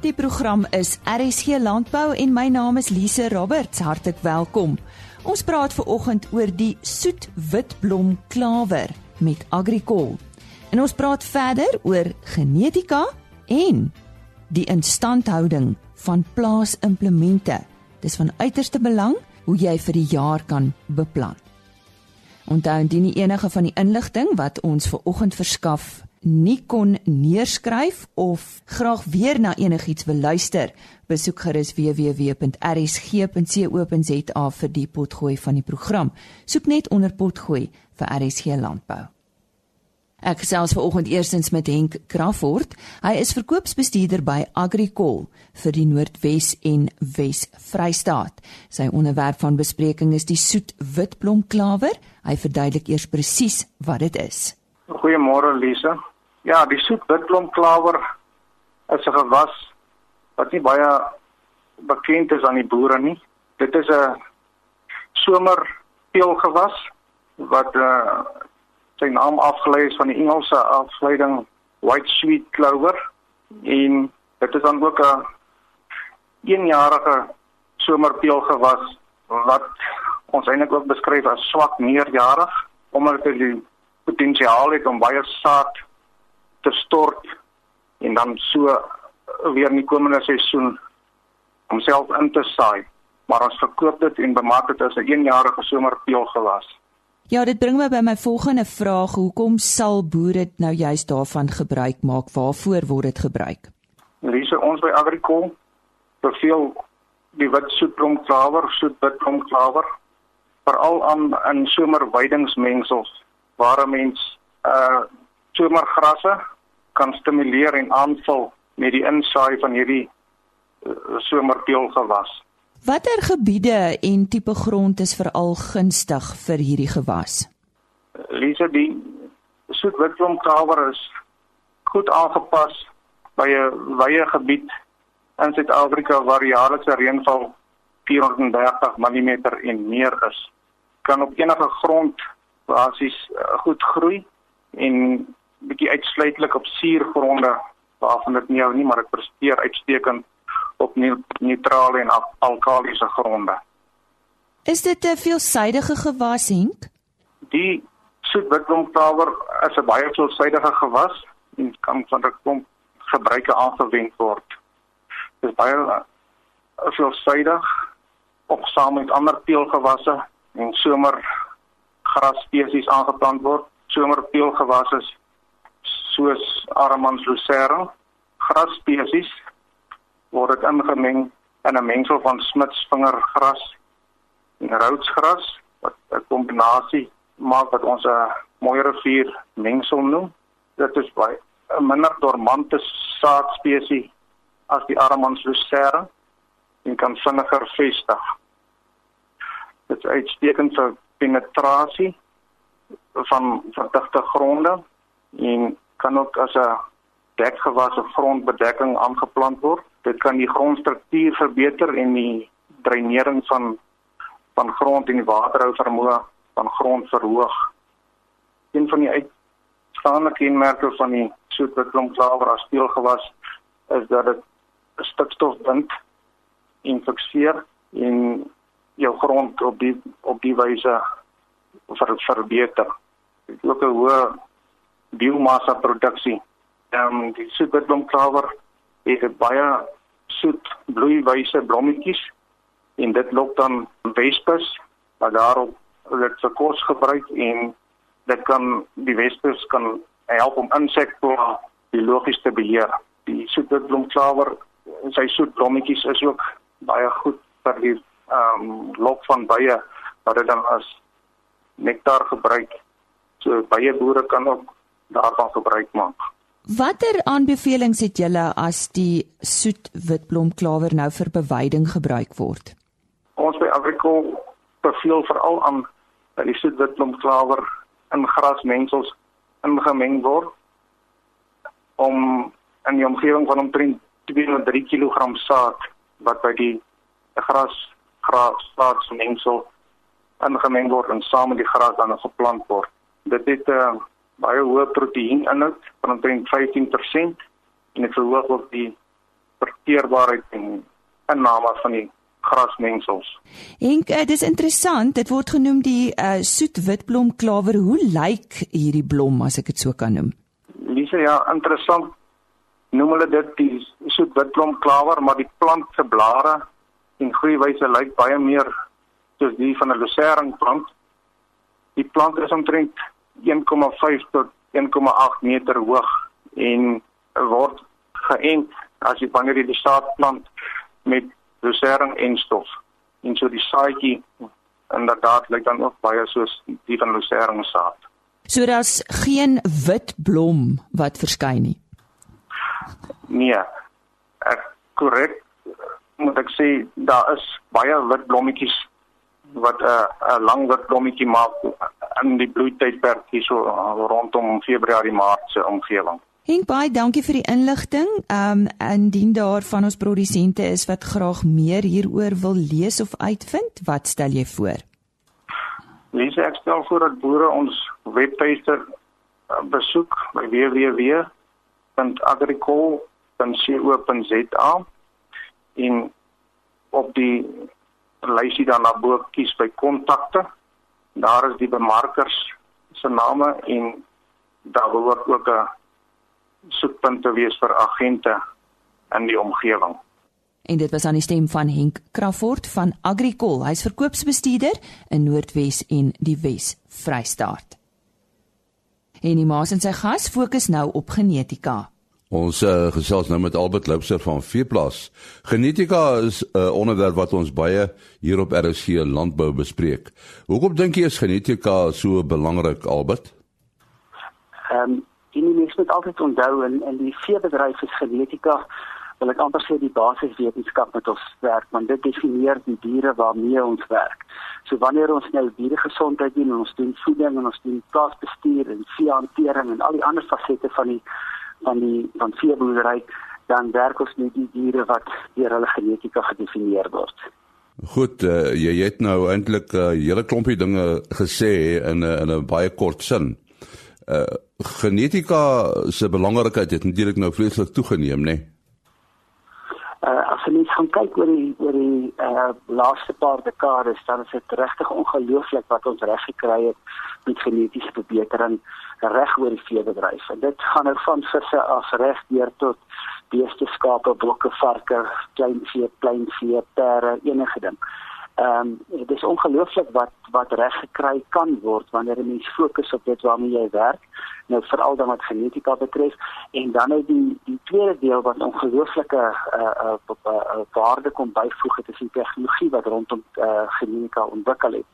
Die program is RSG Landbou en my naam is Lise Roberts. Hartlik welkom. Ons praat ver oggend oor die soet witblom klawer met Agricol. En ons praat verder oor genetika en die instandhouding van plaasimplemente. Dis van uiterste belang hoe jy vir die jaar kan beplan. Onthou indien enige van die inligting wat ons ver oggend verskaf nie kon neerskryf of graag weer na enigiets wil luister, besoek gerus www.rsg.co.za vir die potgooi van die program. Soek net onder potgooi vir RSG landbou. Ek gesels vanoggend eerstens met Henk Crawford. Hy is verkoopsbestuurder by Agricol vir die Noordwes en Wes Vrystaat. Sy onderwerp van bespreking is die soet witblomklawer. Hy verduidelik eers presies wat dit is. Goeiemôre Lisa. Ja, die soet witblomklawer is 'n gewas wat nie baie bekend is aan die boere nie. Dit is 'n somerpeelgewas wat uh, sy naam afgelei is van die Engelse afleiding white sweet clover en dit is dan ook 'n eenjarige somerpeelgewas wat ons eintlik ook beskryf as swak meerjarig omdat dit die potensiaal het om baie saad te stort en dan so weer in die komende seisoen homself in te saai. Maar ons verkoop dit en bemaak dit as 'n eenjarige somerpeel gewas. Ja, dit bring my by my volgende vraag, hoekom sal boere nou juist daarvan gebruik maak? Waarvoor word dit gebruik? Lise, ons by Agricol beveel die wit soetblomklawer, soetwitblomklawer veral aan in somerweidingsmengsels waar 'n mens uh somergrasse kan stimuleer en aanvul met die insaai van hierdie uh, somerpeelgewas. Watter gebiede en tipe grond is veral gunstig vir hierdie gewas? Lisa, die soetwitblomkawer is goed aangepas by 'n wye gebied in Suid-Afrika waar jaarlikse reënval 430 mm en meer is. Kan op enige grond basies uh, goed groei en bietjie uitsluitlik op suurgronde waarvan dit nie hou nie, maar dit presteer uitstekend op neutrale en alkalisiese gronde. Is dit 'n veelsidige gewas, Henk? Die soetwitblomklawer is 'n baie veelsidige gewas en kan van 'n klomp gebruike aangewend word. Dit is baie uh, veelsidig op saam met ander teelgewasse en somer grasspesies aangeplant word. Somerpeelgewasse soos Aramans lucera, grasspesies word dit ingemeng in 'n mengsel van smitsvingergras en rootsgras wat 'n kombinasie maak wat ons 'n mooi rivier mengsel noem. Dit is baie 'n minder dormante saadspesie as die Aramans lucera en kan vinniger vestig. Dit is uitstekend vir penetrasie van verdigte gronde en kan ook as 'n dekgewas of grondbedekking aangeplant word. Dit kan die grondstruktuur verbeter en die dreinering van van grond en die waterhou vermoë van grond verhoog. Een van die uitstaande kenmerke van die soetwitblomklawer as speelgewas is dat dit stikstof bind en fikseer en jou grond op die op die wyse ver, verbeter. Dit ook 'n hoë biomassa produksie. Ehm die soetwitblomklawer het baie soet bloeiwyse blommetjies en dit lok dan wespers wat daarop dit vir kos gebruik en dit kan die wespers kan help om insekte biologies te beheer. Die soetwitblomklawer sy soet blommetjies is ook baie goed vir die ehm um, lok van bye wat dit dan as nektar gebruik. So baie boere kan ook daarvan gebruik maak. Watter aanbevelings het julle as die soet witblomklawer nou vir beweiding gebruik word? Ons by Agricol beveel veral aan dat die soet witblomklawer in grasmengsels ingemeng word om in die omgewing van omtrent 2-3 kg saad wat by die gras gras saadmengsel ingemeng word en saam met die gras dan geplant word. Dit het 'n uh, baie hoë proteïeninhoud van omtrent 15% en dit verhoog ook die verteerbaarheid en inname van die grasmengsels. En uh, dis interessant, dit word genoem die uh, soet witblomklawer. Hoe lyk hierdie blom as ek dit so kan noem? Lise, ja, interessant. Noem hulle dit die soet witblomklawer, maar die plant se blare en groeiwyse lyk baie meer soos die van 'n luseringplant. Die plant is omtrent 1,5 tot 1,8 meter hoog en word geënt as jy wanneer jy die saad plant met dosering en stof. En so die saadjie inderdaad lyk dan ook baie soos die van dosering saad. So daar's geen wit blom wat verskyn nie. Nee. Ek korrek moet ek sê daar is baie wit blommetjies wat 'n uh, 'n lang wit blommetjie maak in die bloeitydperk hier so rondom Februarie Maart se omgewing. Henk baie dankie vir die inligting. Ehm um, indien daar van ons produsente is wat graag meer hieroor wil lees of uitvind, wat stel jy voor? Lees ek stel voor dat boere ons webtuiste uh, besoek by www.agricol.co.za en op die lysie dan na bo kies by kontakte. Daar is die bemarkers se name en daar behoort ook 'n soekpunte wees vir agente in die omgewing. En dit was aan die stem van Henk Crawford van Agricol. Hy's verkoopsbestuurder in Noordwes en die Wes Vrystaat. En die maas en sy gas fokus nou op genetika. Ons uh, gesels nou met Albert Loubser van Veeplaas. Genetika is 'n uh, onderwerp wat ons baie hier op RC landbou bespreek. Hoekom dink jy is genetika so belangrik, Albert? Ehm um, mens moet altyd onthou in in die veebedryf is genetika wil ek amper sê die basiswetenskap met ons werk want dit definieer die diere waarmee ons werk. So wanneer ons nou diere gesondheid doen en ons doen voeding en ons doen plaasbestuur en veehantering en al die ander fasette van die van die van veeboerdery dan werk ons met die diere wat deur hulle genetika gedefinieer word. Goed, uh, jy het nou eintlik 'n uh, hele klompie dinge gesê in 'n in 'n baie kort sin. Uh genetika se belangrikheid het natuurlik nou vreeslik toegeneem, né? Nee? Uh as jy net gaan kyk oor die oor die uh laaste paar dekades, dan is dit regtig ongelooflik wat ons reg gekry het met genetiese verbetering reg oor die veebedryf. En dit gaan nou van visse af reg deur tot beeste, skape, bokke, varke, kleinvee, kleinvee, perde, enige ding. Ehm um, dit is ongelooflik wat wat reg gekry kan word wanneer 'n mens fokus op dit waarmee jy werk. Nou veral dan wat genetika betref en dan nou die die tweede deel wat ongelooflike uh, uh, uh, uh, waarde kom byvoeg het is die tegnologie wat rondom uh, genetika ontwikkel het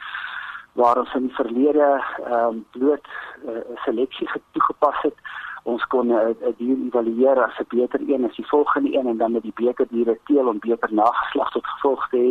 waar ons in die verlede ehm um, bloot uh, seleksie toegepas het. Ons kon 'n uh, dier evalueer as 'n beter een as die volgende een en dan met die beter diere teel om beter nageslag tot gevolg te hê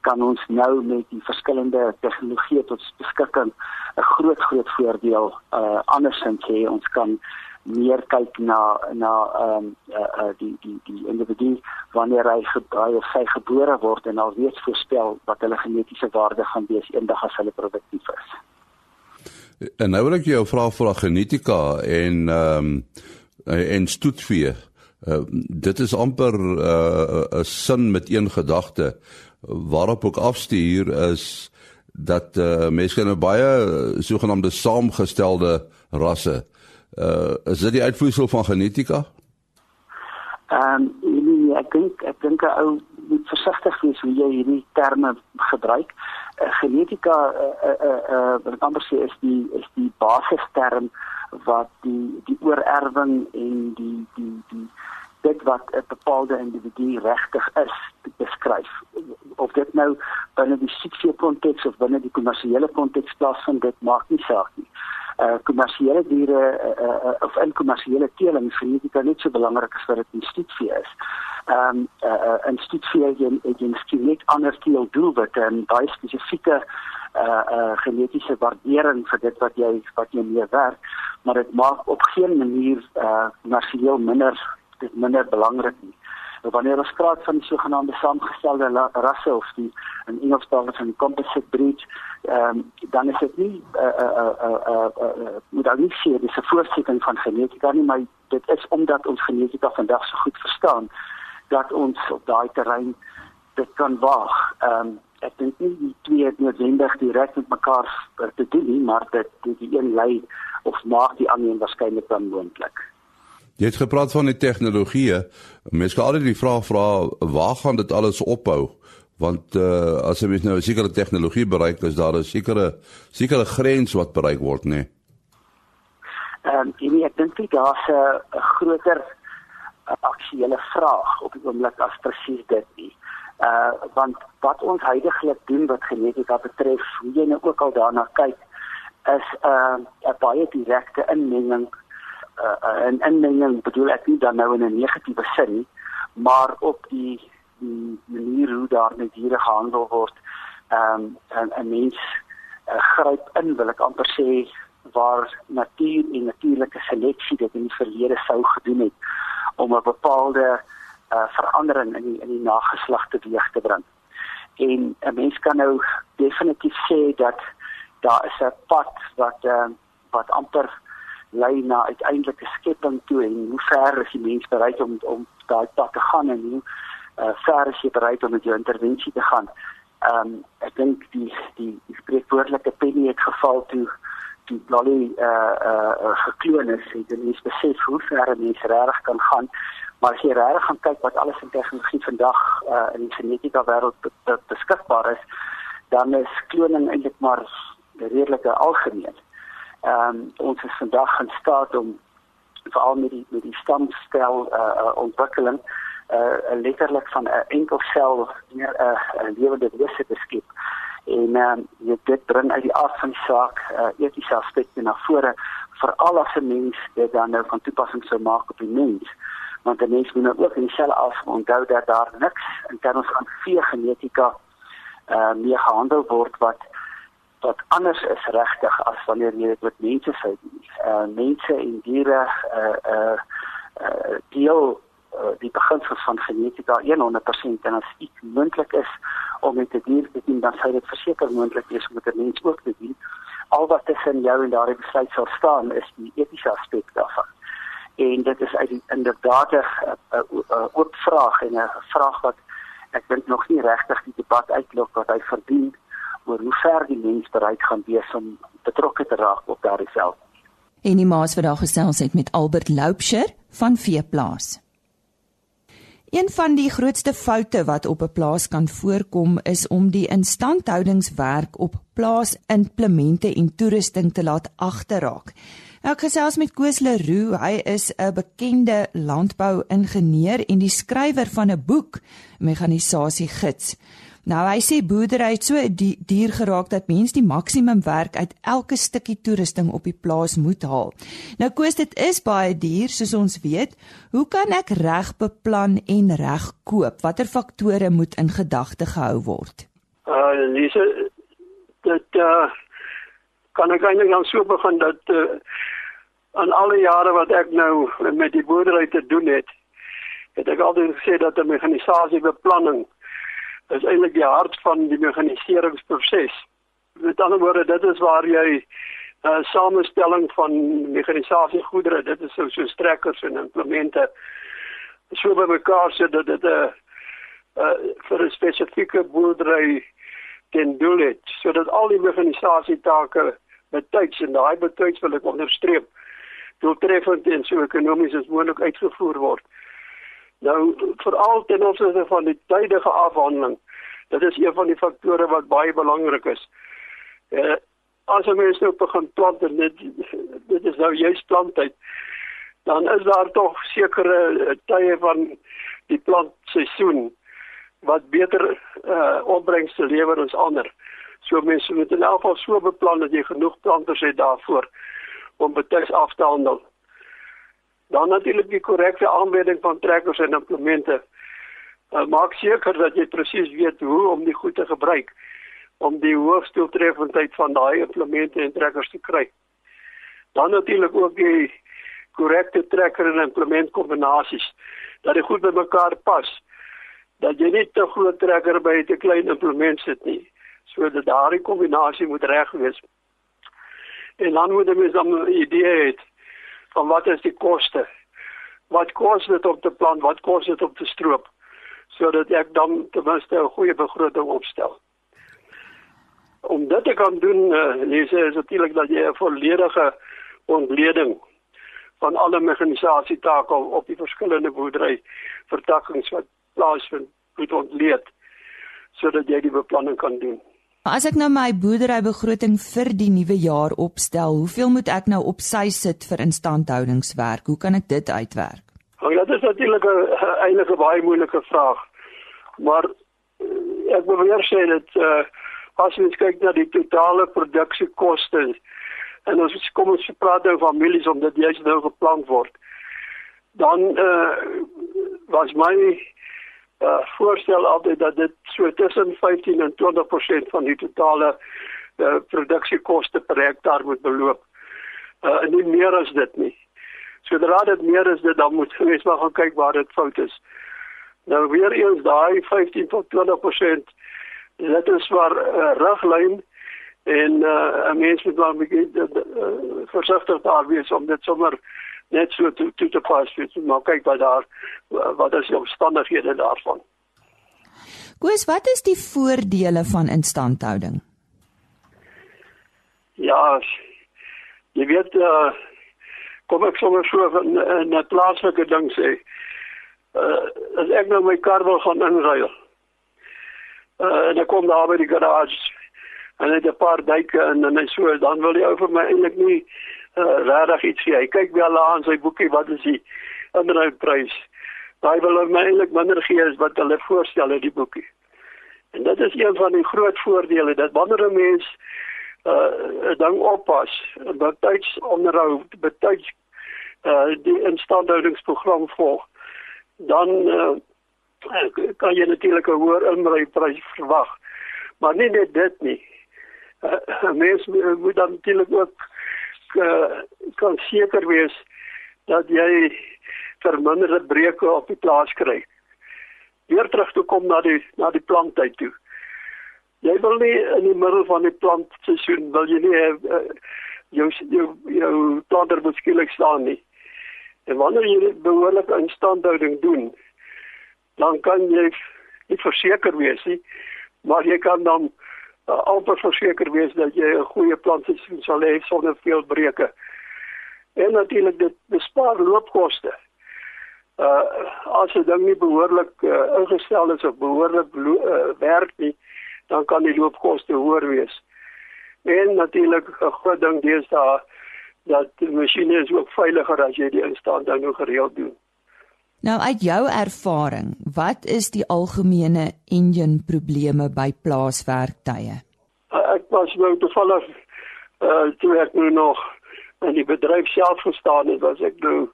kan ons nou met die verskillende tegnologieë tot beskikking 'n groot groot voordeel uh andersins hê. Ons kan meer kyk na na ehm um, uh, uh die die die individu wanneer hy gebraai of sy gebore word en alreeds voorspel wat hulle genetiese waarde gaan wees eendag as hulle produktief is. En nou wil ek jou vra vir genetika en ehm um, en stoetvee. Uh, dit is amper 'n uh, sin met een gedagte waarop ook afstuur is dat uh, mense nou baie sogenaamde saamgestelde rasse. Uh is dit die uitvloeisel van genetika? Ehm um, nee, ek dink ek dink 'n ou moet versigtig wees hoe jy hierdie terme gebruik. Uh, genetika uh uh uh wat ek amper sê is die is die basisterm wat die die oorerwing en die die die dit wat 'n bepaalde individu regtig is beskryf of dit nou binne die siekte konteks of binne die kommersiële konteks plaasvind dit maak nie saak nie. Uh kommersiële diere uh, uh, of in kommersiële teeling genetika net so belangrik as wat dit in stoetvee is. Ehm um, uh, in stoetvee jy jy miskien net anders teel doelwitte en baie spesifieke uh uh genetiese waardering vir dit wat jy wat jy mee werk, maar dit maak op geen manier uh kommersieel minder dit minder belangrik nie. Wanneer ons praat van die sogenaamde saamgestelde rasse of die in Engels praat van composite breed, ehm um, dan is dit nie eh eh uh, eh uh, uh, uh, moet dan nie sê dis 'n voorsetting van genetika nie, maar dit is omdat ons genetika vandag so goed verstaan dat ons op daai terrein dit kan waag. Ehm um, ek dink nie die twee noodwendig direk met mekaar te doen nie, maar dit die een lei of maak die ander waarskynlik dan moontlik. Jy het gepraat van die tegnologie. Mense kan altyd die vraag vra waar gaan dit alles ophou? Want uh, as jy nou 'n sekere tegnologie bereik, is daar 'n sekere sekere grens wat bereik word, nê? Nee? Ehm um, ek dink dit daar's 'n groter aktuele vraag op die oomblik as presies dit nie. Uh want wat ons heidaglik doen wat genetika betref, hoe jy nou ook al daarna kyk, is 'n uh, 'n baie direkte inmenging uh 'n inmenging bedoel ek nie dan nou in 'n negatiewe sin nie, maar op die die manier hoe daar met diere gehandel word. Ehm um, 'n 'n mens uh, gryp in, wil ek amper sê waar natuur en natuurlike seleksie dit in die verlede sou gedoen het om 'n bepaalde uh, verandering in die, in die nageslag teweeg te bring. En 'n mens kan nou definitief sê dat daar is 'n pad wat uh, wat amper lei na uiteindelike skepping toe en hoe ver is die mens bereid om om daai pad te gaan en hoe uh, ver is jy bereid om met jou intervensie te gaan. Ehm um, ek dink die die die spreekwoordelike penny het geval toe die dolly eh uh, uh, gekloon is, het jy nie besef hoe ver mense regtig kan gaan. Maar as jy regtig gaan kyk wat alles in tegnologie vandag uh, in die genetika wêreld beskikbaar is, dan is kloning eintlik maar redelik algemeen. Ehm um, ons is vandag in staat om veral met die met die stamstel eh uh, ontwikkeling eh uh, letterlik van 'n enkel sel meer 'n uh, lewende wese te skep. En ehm um, dit bring uit die aard van die saak uh, etiese aspekte na vore veral as 'n mens dit dan nou van toepassing sou maak op die mens. Want 'n mens moet nou ook in dieselfde af onthou dat daar niks in terme van vee genetika ehm uh, meer gehandel word wat wat anders is regtig as wanneer jy dit met mense sou doen. Uh mense en diere uh uh uh deel uh, die beginsels van genetika 100% en as iets moontlik is om met 'n die dier te doen, dan sou dit verseker moontlik wees om met 'n mens ook te doen. Al wat tussen jou en daardie besluit sal staan is die etiese aspek daarvan. En dit is uit inderdaad 'n oop vraag en 'n vraag wat ek dink nog nie regtig die debat uitlok wat hy verdien oor hoe ver die mens bereid gaan wees om betrokke te raak op daardie veld. En die maas vandag gesels het met Albert Loupsher van Veeplaas. Een van die grootste foute wat op 'n plaas kan voorkom is om die instandhoudingswerk op plaasimplemente en toerusting te laat agterraak. Ek gesels met Koos Leroux, hy is 'n bekende landbou-ingenieur en die skrywer van 'n boek, Mekanisasie gids. Nou hy sê boerdery het so dier geraak dat mens die maksimum werk uit elke stukkie toerusting op die plaas moet haal. Nou koes dit is baie duur soos ons weet. Hoe kan ek reg beplan en reg koop? Watter faktore moet in gedagte gehou word? Uh Lise dit uh kan ek eintlik dan so begin dat uh aan alle jare wat ek nou met die boerdery te doen het, het ek altyd gesê dat 'n mekanisasie beplanning is eintlik die hart van die meganiseringsproses. Met ander woorde, dit is waar jy 'n uh, samestelling van mekanisasie goedere, dit is so so strekkers en implemente so bymekaar sit dat dit 'n uh, uh, vir 'n spesifieke boerdery ten doel het, sodat al die mekanisasie take betyds en daai betyds wil ek onderstreep doeltreffend en so ekonomies as moontlik uitgevoer word. Nou veral ten opsigte van die tydige afhandeling. Dit is een van die faktore wat baie belangrik is. Eh as jy mens nou begin plant en dit dit is nou juist planttyd, dan is daar tog sekere eh, tye van die plantseisoen wat beter eh uh, opbrengs te lewer as ander. So mense moet in elk geval so beplan dat jy genoeg planters het daarvoor om betyds af te handel. Dan natuurlik die korrekte aanbieding van trekkers en implemente. Uh, maak seker dat jy presies weet hoe om die goed te gebruik om die hoogste doeltreffendheid van daai implemente en trekkers te kry. Dan natuurlik ook die korrekte trekker en implement kombinasies dat dit goed by mekaar pas. Dat jy nie te groot trekker by te klein implement sit nie. So dat daardie kombinasie moet reg wees. En dan moet mens dan 'n idee hê van wat is die koste? Wat kos dit om te plant? Wat kos dit om te stroop? Sodat ek dan ten minste 'n goeie begroting opstel. Om dit te kan doen, uh, lees is natuurlik dat jy 'n volledige ontleding van alle meganisasietake op die verskillende boerdery vertakkings wat plaasvind moet ontleed sodat jy die beplanning kan doen. As ek nou my boerderybegroting vir die nuwe jaar opstel, hoeveel moet ek nou op sy sit vir instandhoudingswerk? Hoe kan ek dit uitwerk? Nou, dit is natuurlik 'n eintlik 'n baie moeilike vraag. Maar eh, ek wil weer sê dat uh, as jy kyk na die totale produksiekoste en ons kom ons praat oor families om dit juist nou geplan word, dan uh, was my uh, voorstel altyd dat dit so tussen 15 en 20% van die totale uh, produksiekoste per hektaar moet beloop. Uh, en nie meer as dit nie. Sodra dit meer is, dit dan moet mens maar gaan kyk waar dit fout is. Nou weer eens daai 15 tot 20% dit is maar 'n uh, riglyn en uh, 'n mens moet maar begin uh, uh, versigtig daar wees om dit sommer net so toe toe te pas vir maar kyk wat daar wat is die omstandighede daarvan. Koos, wat is die voordele van instandhouding? Ja, jy weet uh, kom ek sommer so van 'n plaaslike ding sê. Uh as ek nou my kar wil gaan inruil. Uh en ek kom daar by die garage en net 'n paar duike in en so dan wil jy ou vir my eintlik nie uh, regtig iets sê. Hy kyk wel aan sy boekie wat is die inhoudprys. Daai wil hom eintlik minder gee as wat hulle voorstel in die boekie. En dit is een van die groot voordele dat wanneer 'n mens uh, ding oppas, betyds onderhou, betyds uh die instandhoudingsprogram volg, dan uh, kan jy natuurlik 'n hoër inbreiprys verwag. Maar nie net dit nie. Uh, mens moet dan natuurlik ook uh, kan seker wees dat jy verminderde breuke op die plaas kry. Weer terug toe kom na die na die planttyd toe. Jy wil nie in die middel van die plantseisoen wil jy nie uh, jou jou jou planter moet skielik staan nie. En wanneer jy behoorlike instandhouding doen, dan kan jy nie verseker wees nie, maar jy kan dan uh, amper verseker wees dat jy 'n goeie plantseisoen sal hê sonder veel breuke. En natuurlik dit bespaar loopkoste. Uh as dit dan nie behoorlik uh, ingestel is of behoorlik uh, werk nie, dan kan die loopkoste hoër wees. En natuurlik 'n groot ding deesdae dat die masjiene is ook veiliger as jy die instandhouding gereeld doen. Nou uit jou ervaring, wat is die algemene engine probleme by plaaswerktye? Ek was nou toevallig uh toe ek nou nog in die bedryf self gestaan het, was ek nou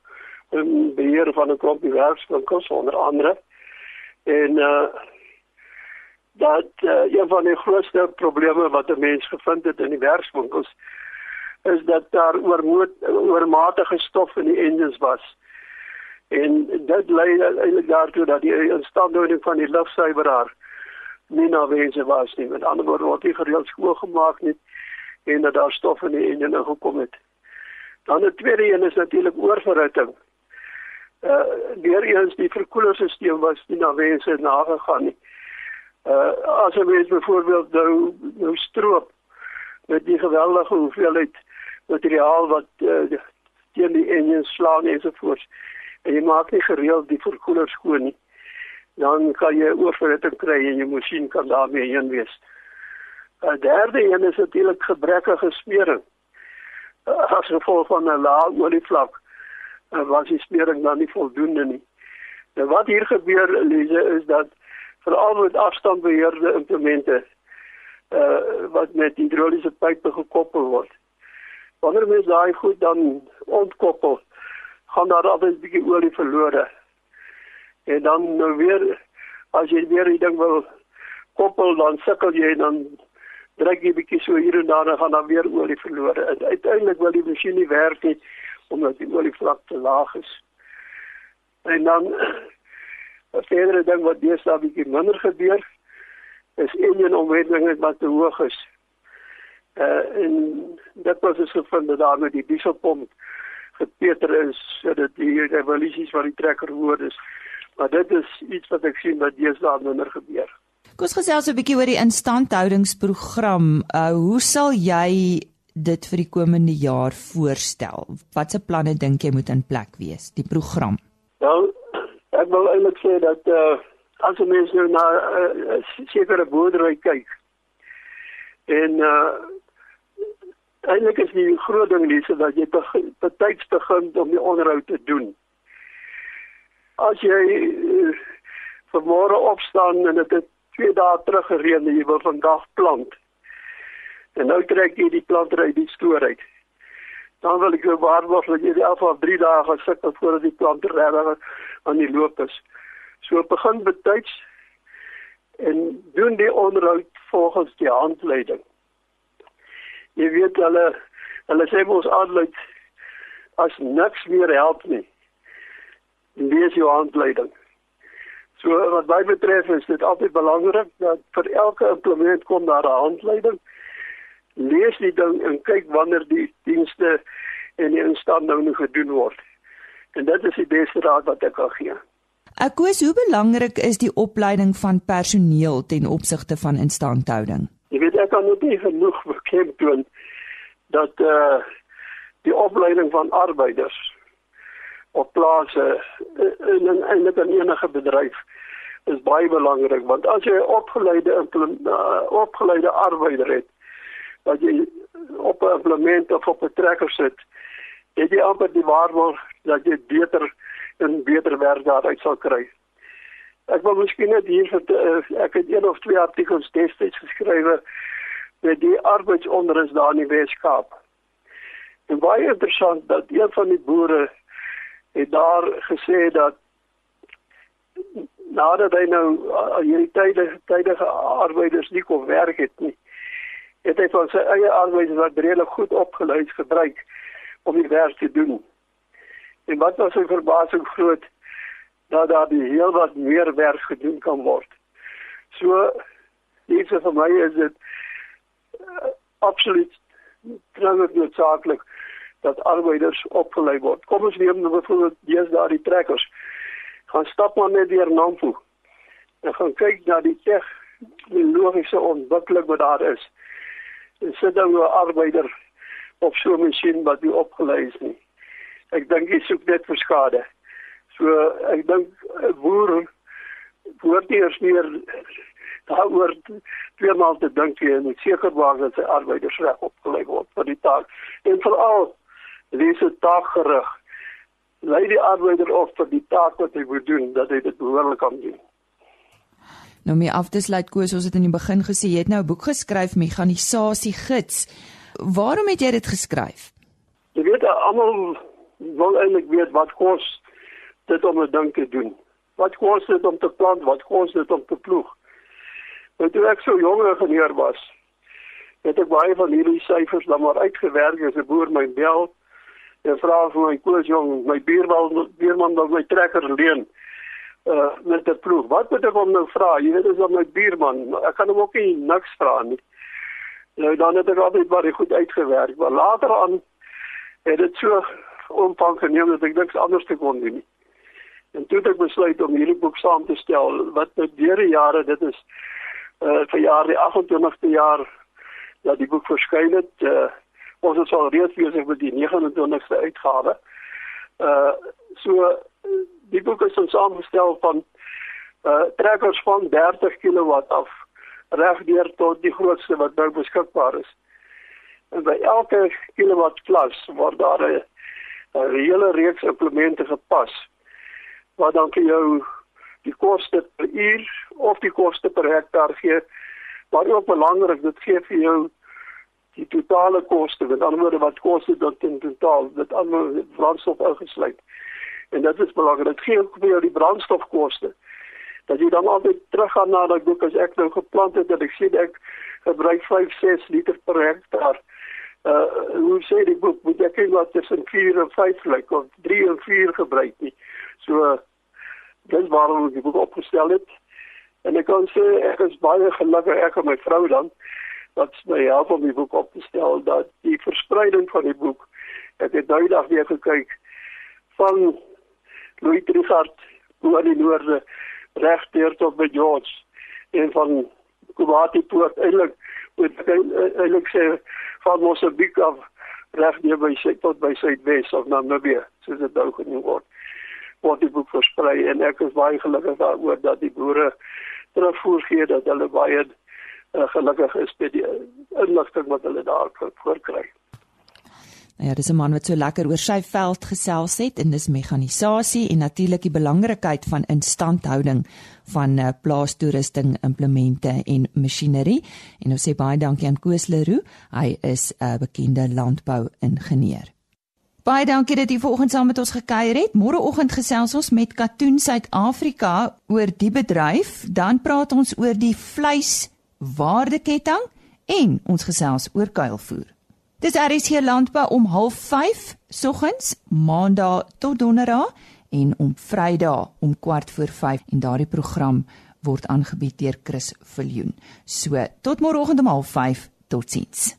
in beheer van 'n klompie werkswinkels onder andere. En uh dat uh, een van die grootste probleme wat 'n mens gevind het in die werkswinkels is dat daar oormatige stof in die engines was. En dit lei eintlik daartoe dat die instandhouding van die lugsuiweraar nie nawees was nie. Met ander woorde word die gereeld skoongemaak nie en dat daar stof in die engine gekom het. Dan 'n tweede een is natuurlik oorverhitting. Uh weer eens die verkoelerstelsel was nie nawees nagegaan nie. Uh as jy weet byvoorbeeld nou nou stroop met die geweldige hoeveelheid materiaal wat uh, teen die engine slaan ensovoorts en jy maak nie gereeld die verkoeler skoon nie, dan kan jy oorverhitting kry en jou masjien kan daarmee heen wees. 'n Derde een is natuurlik gebrekkige smering. As gevolg van 'n lae olievlak was die smering dan nie voldoende nie. Nou wat hier gebeur Elise is dat veral met afstandbeheerde implemente uh wat met hidroliese pype gekoppel word. Wanneer mens daai goed dan ontkoppel, gaan daar altyd 'n bietjie olie verlore. En dan nou weer as jy weer die ding wil koppel dan sukkel jy dan druk jy bietjie so hier en daar dan gaan dan weer olie verlore. En uiteindelik wil die masjien nie werk nie omdat die olievlak te laag is. En dan 'n verdere ding wat deesdae bietjie minder gebeur is enjin omwendig wat te hoog is. Uh en dit was dus gevind dat daar met die dieselpomp gepeter is sodat die revolusies van die trekker hoor is Maar dit is iets wat ek sien wat deesdae minder gebeur. Kom ons gesels 'n bietjie oor die instandhoudingsprogram. Uh hoe sal jy dit vir die komende jaar voorstel? Watse planne dink jy moet in plek wees, die program? Nou, ek wil eintlik sê dat uh as jy mens nou na 'n uh, sekere boerdery kyk en uh eintlik is die groot ding hier dat jy betyds begin om die onderhoud te doen. As jy uh, vanmôre opstaan en dit het twee dae terug gereën en jy wil vandag plant. En nou trek jy die planter uit die stoor uit. Dan wil ek jou waarborg dat jy al vir 3 dae gesit het voordat die planter reg aan die loop is. So begin betyds en doen die onderhoud volgens die handleiding. Jy weet hulle hulle sê mos aanlei as niks meer help nie. Lees jou handleiding. So wat my betref is dit altyd belangrik dat vir elke implement kom daar 'n handleiding. Lees die ding en kyk wanneer die dienste en die instandhouding gedoen word. En dit is die beste raad wat ek kan gee. Ek koes hoe belangrik is die opleiding van personeel ten opsigte van instandhouding? Jy weet ek kan nie genoeg beklemtoon dat eh uh, die opleiding van arbeiders op plase eh, in in eintlik in enige bedryf is baie belangrik want as jy opgeleide uh, opgeleide arbeider het wat jy op 'n implement of op 'n trekker sit het jy amper die waarborg dat jy beter en beter werk daaruit sal kry. Ek wil miskien net hier vir uh, ek het een of twee artikels destyds geskrywe met die arbeidsonderus daar in die Weskaap. En baie interessant dat een van die boere het daar gesê dat nadat hy nou al hierdie tydige tydige arbeiders nie kon werk het nie, het hy van sy eie arbeiders wat redelik goed opgelei is gebruik om die werk te doen. En wat was sy verbasing groot dat daar die heel wat meer werk gedoen kan word. So dis vir my is dit uh, absoluut dringend noodsaaklik dat arbeiders opgelei word. Kom ons neem nou byvoorbeeld dees daar die trekkers. Gaan stap maar net deur Nampo. En gaan kyk na die tegnologiese ontwikkeling wat daar is. En sit dan 'n arbeider op so 'n masjien wat nie opgelei is nie. Ek dink jy soek net vir skade. So ek dink 'n boer word eers meer daaroor twee maal te dink en moet seker maak dat sy arbeiders reg opgelei word vir die taak. En veral dis 'n taak gerig lei die arbeider op vir die taak wat hy moet doen dat hy dit behoorlik kan doen. Nou my afdesluit koers ons het in die begin gesê jy het nou 'n boek geskryf mekanisasie gids. Waarom het jy dit geskryf? Jy weet almal wil eintlik weet wat kos dit om 'n ding te doen wat kos dit om te plant wat kos dit om te ploeg Nou toe ek so jong ingenieur was, het ek baie van hierdie syfers dan maar uitgewerk as 'n boer my bel en vra vir my koos jong, my buurman buurman wil my trekker leen uh met 'n ploeg. Wat moet ek hom nou vra? Jy weet as hom my buurman, ek kan hom ook nie niks vra nie. Nou dan het ek altyd baie goed uitgewerk, maar later aan het dit so omvang geneem dat ek niks anders te kon doen nie. En toe het ek besluit om hierdie boek saam te stel wat met deur die jare dit is uh vir jaar die 28ste jaar dat die boek verskyn het. Uh ons is al reeds besig met die 29ste uitgawe. Uh so die boek is saamgestel van uh trekkers van 30 kW af regdeur tot die grootste wat nou beskikbaar is. En by elke kilowatt klas word daar 'n hele reeks implemente gepas wat dan vir jou die koste per uur of die koste per hektaar gee. Maar ook belangrik, dit gee vir jou die totale koste, met ander woorde wat kos dit dan in totaal, dit almal brandstof ingesluit. En dit is belangrik, dit gee ook vir jou die brandstofkoste. Dat jy dan altyd teruggaan na daai boek as ek nou geplant het dat ek sien ek gebruik 5 6 liter per hektaar. Uh hoe sê die boek moet ek kyk wat tussen 4 en 5 lyk of 3 en 4 gebruik nie. So dis waarom ek die boek opgestel het. En ek kan sê ek is baie gelukkig ek en my vrou dan wat my help om die boek op te stel dat die verspreiding van die boek ek het nou dag weer gekyk van Louis Trichardt oor die noorde reg deur tot by George en van Kubati poort eintlik moet ek eintlik sê van Mosambiek af reg deur by sy tot by Suidwes of Namibië soos dit nou genoem word word die boek versprei en ek is baie gelukkig daaroor dat die boere terugvoer gee dat hulle baie uh, gelukkig is met die inligting wat hulle daar voorkry. Nou ja, dis 'n man wat so lekker oor sy veld gesels het en dis mekanisasie en natuurlik die belangrikheid van instandhouding van uh, plaastoerusting, implemente en masjinerie. En ons sê baie dankie aan Koos Leroux. Hy is 'n uh, bekende landbou-ingenieur. Baie dankie dat jy vanoggend saam met ons gekuier het. Môreoggend gesels ons met Katoen Suid-Afrika oor die bedryf, dan praat ons oor die vleiswaardeketting en ons gesels oor kuilvoer. Dis RC Landbou om 05:30 soggens Maandag tot Donderdag en om Vrydag om kwart voor 5 en daardie program word aangebied deur Chris Viljoen. So tot môreoggend om 05:30 totsiens.